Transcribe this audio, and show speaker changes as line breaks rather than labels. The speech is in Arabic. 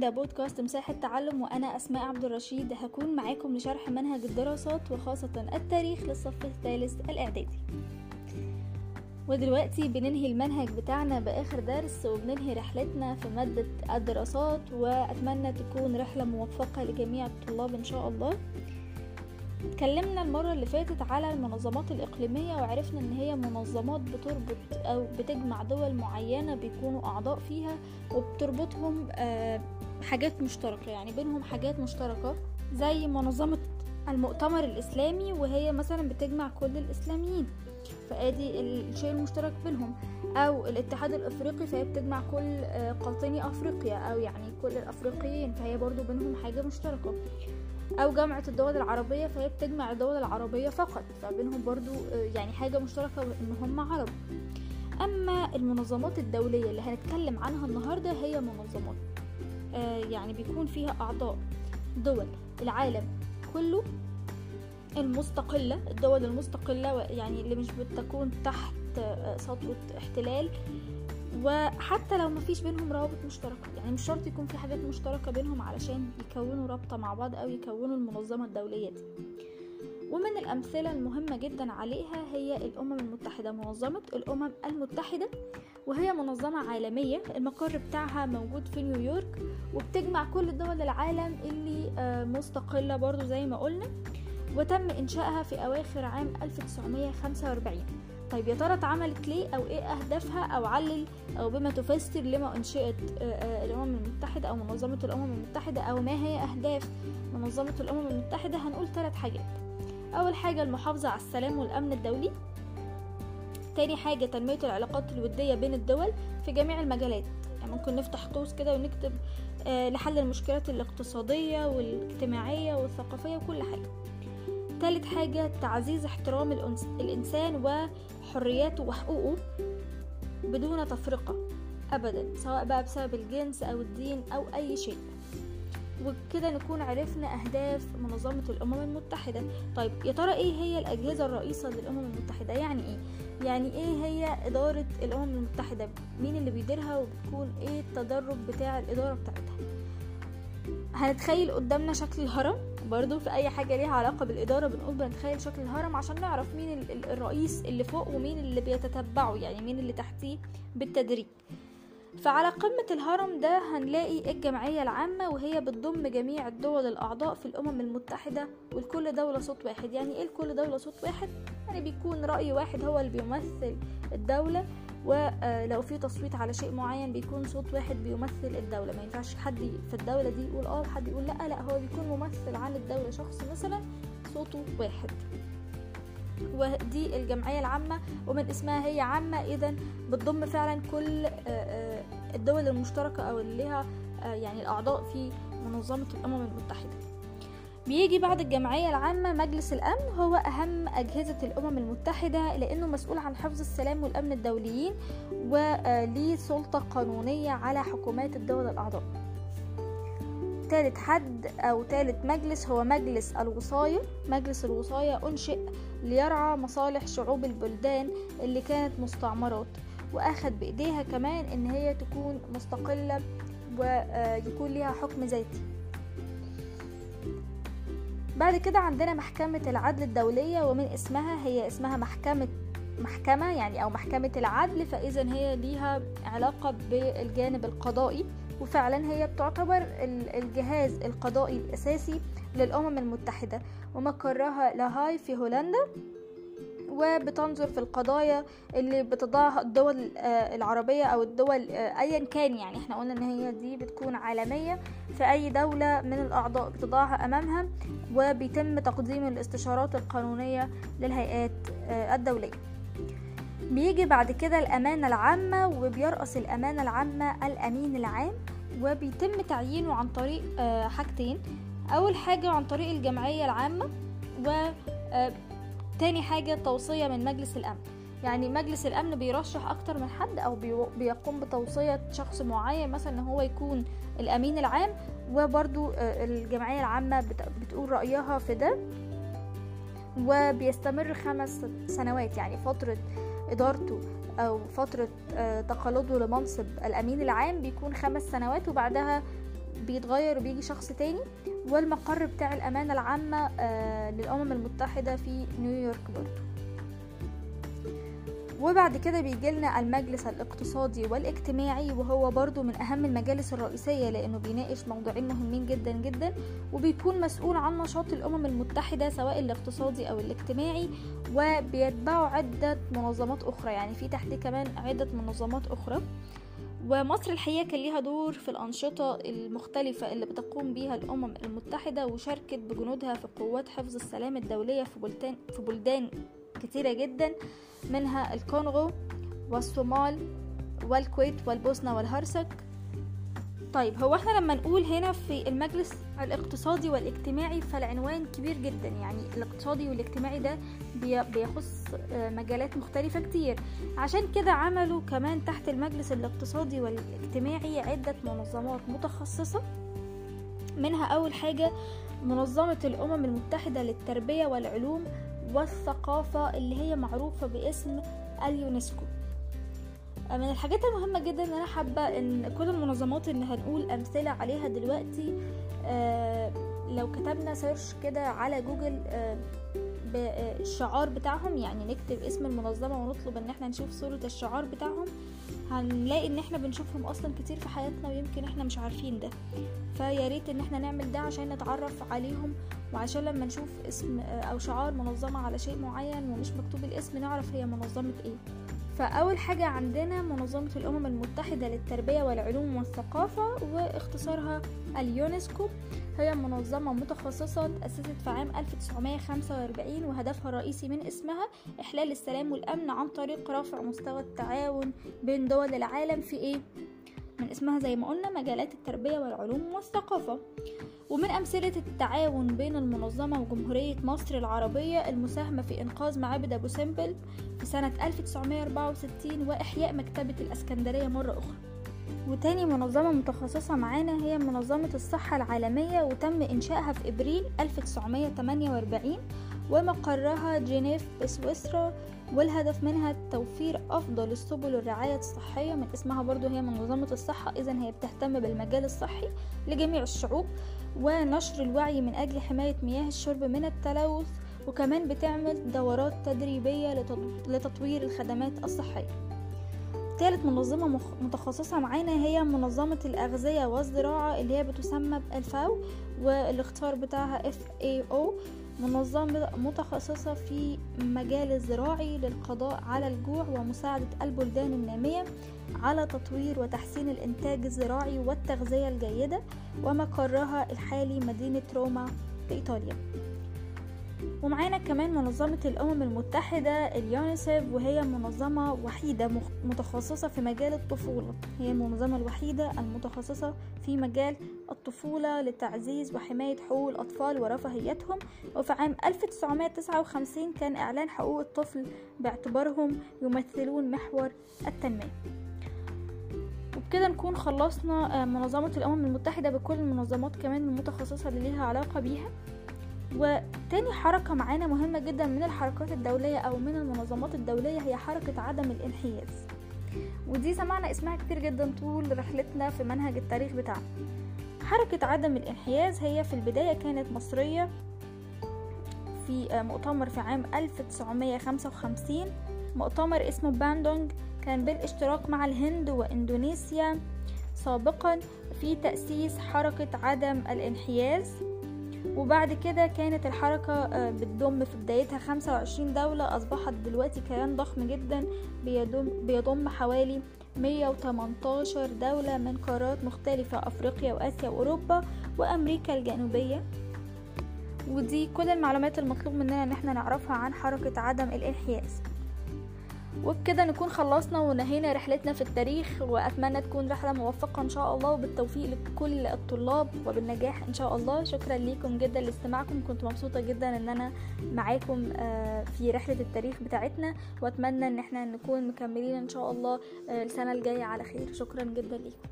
ده بودكاست مساحة تعلم وأنا أسماء عبد الرشيد. هكون معاكم لشرح منهج الدراسات وخاصة التاريخ للصف الثالث الإعدادي. ودلوقتي بننهي المنهج بتاعنا بآخر درس وبننهي رحلتنا في مادة الدراسات. وأتمنى تكون رحلة موفقة لجميع الطلاب إن شاء الله. اتكلمنا المرة اللي فاتت على المنظمات الإقليمية وعرفنا إن هي منظمات بتربط أو بتجمع دول معينة بيكونوا أعضاء فيها وبتربطهم آه، حاجات مشتركة يعني بينهم حاجات مشتركة زي منظمة المؤتمر الإسلامي وهي مثلا بتجمع كل الإسلاميين فآدي الشيء المشترك بينهم. أو الاتحاد الأفريقي فهي بتجمع كل آه، قاطني أفريقيا أو يعني كل الأفريقيين فهي برضو بينهم حاجة مشتركة. أو جامعة الدول العربية فهي بتجمع الدول العربية فقط فبينهم برضو آه، يعني حاجة مشتركة إن هم عرب. أما المنظمات الدولية اللي هنتكلم عنها النهاردة هي منظمات يعني بيكون فيها أعضاء دول العالم كله المستقلة الدول المستقلة يعني اللي مش بتكون تحت آه، سطوة احتلال. وحتى لو مفيش بينهم روابط مشتركة يعني مش شرط يكون في حاجات مشتركة بينهم علشان يكونوا رابطة مع بعض أو يكونوا المنظمة الدولية دي. ومن الأمثلة المهمة جدا عليها هي الأمم المتحدة منظمة الأمم المتحدة وهي منظمة عالمية. المقر بتاعها موجود في نيويورك وبتجمع كل دول العالم اللي آه، مستقلة برضو زي ما قلنا وتم إنشائها في أواخر عام 1945 طيب يا ترى اتعملت ليه أو إيه أهدافها أو علل أو بما تفسر لما أنشئت آه، آه، الأمم المتحدة أو منظمة الأمم المتحدة أو ما هي أهداف منظمة الأمم المتحدة؟ هنقول ثلاث حاجات. أول حاجة المحافظة على السلام والأمن الدولي. تاني حاجة تنمية العلاقات الودية بين الدول في جميع المجالات. يعني ممكن نفتح قوس كده ونكتب آه، لحل المشكلات الاقتصادية والاجتماعية والثقافية وكل حاجة. تالت حاجة تعزيز احترام الإنسان وحرياته وحقوقه بدون تفرقة أبدا سواء بقى بسبب الجنس أو الدين أو أي شيء. وبكده نكون عرفنا أهداف منظمة الأمم المتحدة. طيب يا ترى إيه هي الأجهزة الرئيسة للأمم المتحدة؟ يعني إيه؟ يعني إيه هي إدارة الأمم المتحدة؟ مين اللي بيديرها وبتكون إيه التدرج بتاع الإدارة بتاعتها؟ هنتخيل قدامنا شكل الهرم. برضو في أي حاجة ليها علاقة بالإدارة بنقول بنتخيل شكل الهرم عشان نعرف مين ال- ال- الرئيس اللي فوق ومين اللي بيتتبعه يعني مين اللي تحتيه بالتدريج. فعلى قمة الهرم ده هنلاقي الجمعية العامة وهي بتضم جميع الدول الأعضاء في الأمم المتحدة ولكل دولة صوت واحد. يعني إيه لكل دولة صوت واحد؟ يعني بيكون رأي واحد هو اللي بيمثل الدولة ولو في تصويت على شيء معين بيكون صوت واحد بيمثل الدولة. ما ينفعش حد في الدولة دي يقول آه حد يقول لأ. لأ هو بيكون ممثل عن الدولة شخص مثلا صوته واحد. ودي الجمعية العامة ومن اسمها هي عامة. إذا بتضم فعلا كل آه، آه، الدول المشتركة أو اللي لها آه، يعني الأعضاء في منظمة الأمم المتحدة. بيجي بعد الجمعية العامة مجلس الأمن هو أهم أجهزة الأمم المتحدة لأنه مسؤول عن حفظ السلام والأمن الدوليين وليه سلطة قانونية على حكومات الدول الأعضاء. تالت حد أو تالت مجلس هو مجلس الوصاية. مجلس الوصاية أنشئ ليرعى مصالح شعوب البلدان اللي كانت مستعمرات وأخد بإيديها كمان إن هي تكون مستقلة ويكون ليها حكم ذاتي. بعد كده عندنا محكمة العدل الدولية ومن اسمها هي اسمها محكمة محكمة يعني أو محكمة العدل فإذا هي ليها علاقة بالجانب القضائي. وفعلا هي بتعتبر ال- الجهاز القضائي الأساسي للأمم المتحدة ومقرها لاهاي في هولندا وبتنظر في القضايا اللي بتضعها الدول آه، العربية أو الدول آه، أيا كان يعني. إحنا قلنا إن هي دي بتكون عالمية. في أي دولة من الأعضاء بتضعها أمامها وبيتم تقديم الاستشارات القانونية للهيئات آه، الدولية. بيجي بعد كده الأمانة العامة وبيرأس الأمانة العامة الأمين العام وبيتم تعيينه عن طريق آه، حاجتين. أول حاجة عن طريق الجمعية العامة و آه، تاني حاجة توصية من مجلس الأمن. يعني مجلس الأمن بيرشح أكتر من حد بيو- بيقوم بتوصية شخص معين مثلا إن هو يكون الأمين العام. وبرضو آه، الجمعية العامة بت- بتقول رأيها في ده. وبيستمر خمس سنوات يعني فترة إدارته أو فترة آه، تقلده لمنصب الأمين العام بيكون خمس سنوات وبعدها بيتغير وبيجي شخص تاني والمقر بتاع الأمانة العامة للأمم المتحدة في نيويورك برضو. وبعد كده بيجي لنا المجلس الاقتصادي والاجتماعي وهو برضو من أهم المجالس الرئيسية لأنه بيناقش موضوعين مهمين جدا جدا وبيكون مسؤول عن نشاط الأمم المتحدة سواء الاقتصادي أو الاجتماعي وبيتبعه عدة منظمات أخرى يعني في تحتيه كمان عدة منظمات أخرى. ومصر الحقيقة كان ليها دور في الأنشطة المختلفة اللي بتقوم بيها الأمم المتحدة وشاركت بجنودها في قوات حفظ السلام الدولية في بلدان, في بلدان كتيرة جدا منها الكونغو والصومال والكويت والبوسنة والهرسك. طيب هو إحنا لما نقول هنا في المجلس الاقتصادي والاجتماعي فالعنوان كبير جدا. يعني الاقتصادي والاجتماعي ده بيخص مجالات مختلفة كتير. عشان كده عملوا كمان تحت المجلس الاقتصادي والاجتماعي عدة منظمات متخصصة. منها أول حاجة منظمة الأمم المتحدة للتربية والعلوم والثقافة اللي هي معروفة باسم اليونسكو. من الحاجات المهمة جدا إن أنا حابة إن كل المنظمات اللي هنقول أمثلة عليها دلوقتي آه لو كتبنا search كده على جوجل آه بالشعار بتاعهم يعني نكتب اسم المنظمة ونطلب إن إحنا نشوف صورة الشعار بتاعهم. هنلاقي إن إحنا بنشوفهم أصلا كتير في حياتنا ويمكن إحنا مش عارفين ده. فيا ريت إن إحنا نعمل ده عشان نتعرف عليهم وعشان لما نشوف اسم أو شعار منظمة على شيء معين ومش مكتوب الاسم نعرف هي منظمة إيه. فأول حاجة عندنا منظمة الأمم المتحدة للتربية والعلوم والثقافة واختصارها اليونسكو هي منظمة متخصصة تأسست في عام 1945 وهدفها الرئيسي من اسمها إحلال السلام والأمن عن طريق رفع مستوى التعاون بين دول العالم في إيه؟ من اسمها زي ما قلنا مجالات التربية والعلوم والثقافة. ومن أمثلة التعاون بين المنظمة وجمهورية مصر العربية المساهمة في إنقاذ معابد أبو سمبل في سنة 1964 وإحياء مكتبة الأسكندرية مرة أخرى. وتاني منظمة متخصصة معانا هي منظمة الصحة العالمية وتم إنشائها في إبريل 1948 ومقرها جنيف بسويسرا والهدف منها توفير أفضل السبل الرعاية الصحية من اسمها برضو هي منظمة الصحة إذا هي بتهتم بالمجال الصحي لجميع الشعوب ونشر الوعي من أجل حماية مياه الشرب من التلوث وكمان بتعمل دورات تدريبية لتطوير الخدمات الصحية. ثالث منظمة متخصصة معانا هي منظمة الأغذية والزراعة اللي هي بتسمى الفاو والاختصار بتاعها FAO منظمة متخصصة في مجال الزراعي للقضاء على الجوع ومساعدة البلدان النامية على تطوير وتحسين الإنتاج الزراعي والتغذية الجيدة ومقرها الحالي مدينة روما في إيطاليا. ومعانا كمان منظمة الأمم المتحدة اليونيسيف وهي منظمة وحيدة متخصصة في مجال الطفولة. هي المنظمة الوحيدة المتخصصة في مجال الطفولة لتعزيز وحماية حقوق الأطفال ورفاهيتهم. وفي عام 1959 كان إعلان حقوق الطفل باعتبارهم يمثلون محور التنمية. وبكده نكون خلصنا منظمة الأمم المتحدة بكل المنظمات كمان المتخصصة اللي ليها علاقة بيها. وتاني حركة معانا مهمة جدا من الحركات الدولية أو من المنظمات الدولية هي حركة عدم الانحياز. ودي سمعنا اسمها كتير جدا طول رحلتنا في منهج التاريخ بتاعنا. حركة عدم الانحياز هي في البداية كانت مصرية في مؤتمر في عام 1955 مؤتمر اسمه باندونج. كان بالاشتراك مع الهند وإندونيسيا سابقا في تأسيس حركة عدم الانحياز. وبعد كده كانت الحركة بتضم في بدايتها 25 دولة أصبحت دلوقتي كيان ضخم جدا بيضم, بيضم حوالي 118 دولة من قارات مختلفة أفريقيا وآسيا وأوروبا وأمريكا الجنوبية. ودي كل المعلومات المطلوب مننا إن إحنا نعرفها عن حركة عدم الإنحياز. وبكده نكون خلصنا ونهينا رحلتنا في التاريخ وأتمنى تكون رحلة موفقة إن شاء الله وبالتوفيق لكل الطلاب وبالنجاح إن شاء الله. شكرا ليكم جدا لاستماعكم. كنت مبسوطة جدا إن أنا معاكم في رحلة التاريخ بتاعتنا وأتمنى إن إحنا نكون مكملين إن شاء الله السنة الجاية على خير. شكرا جدا ليكم.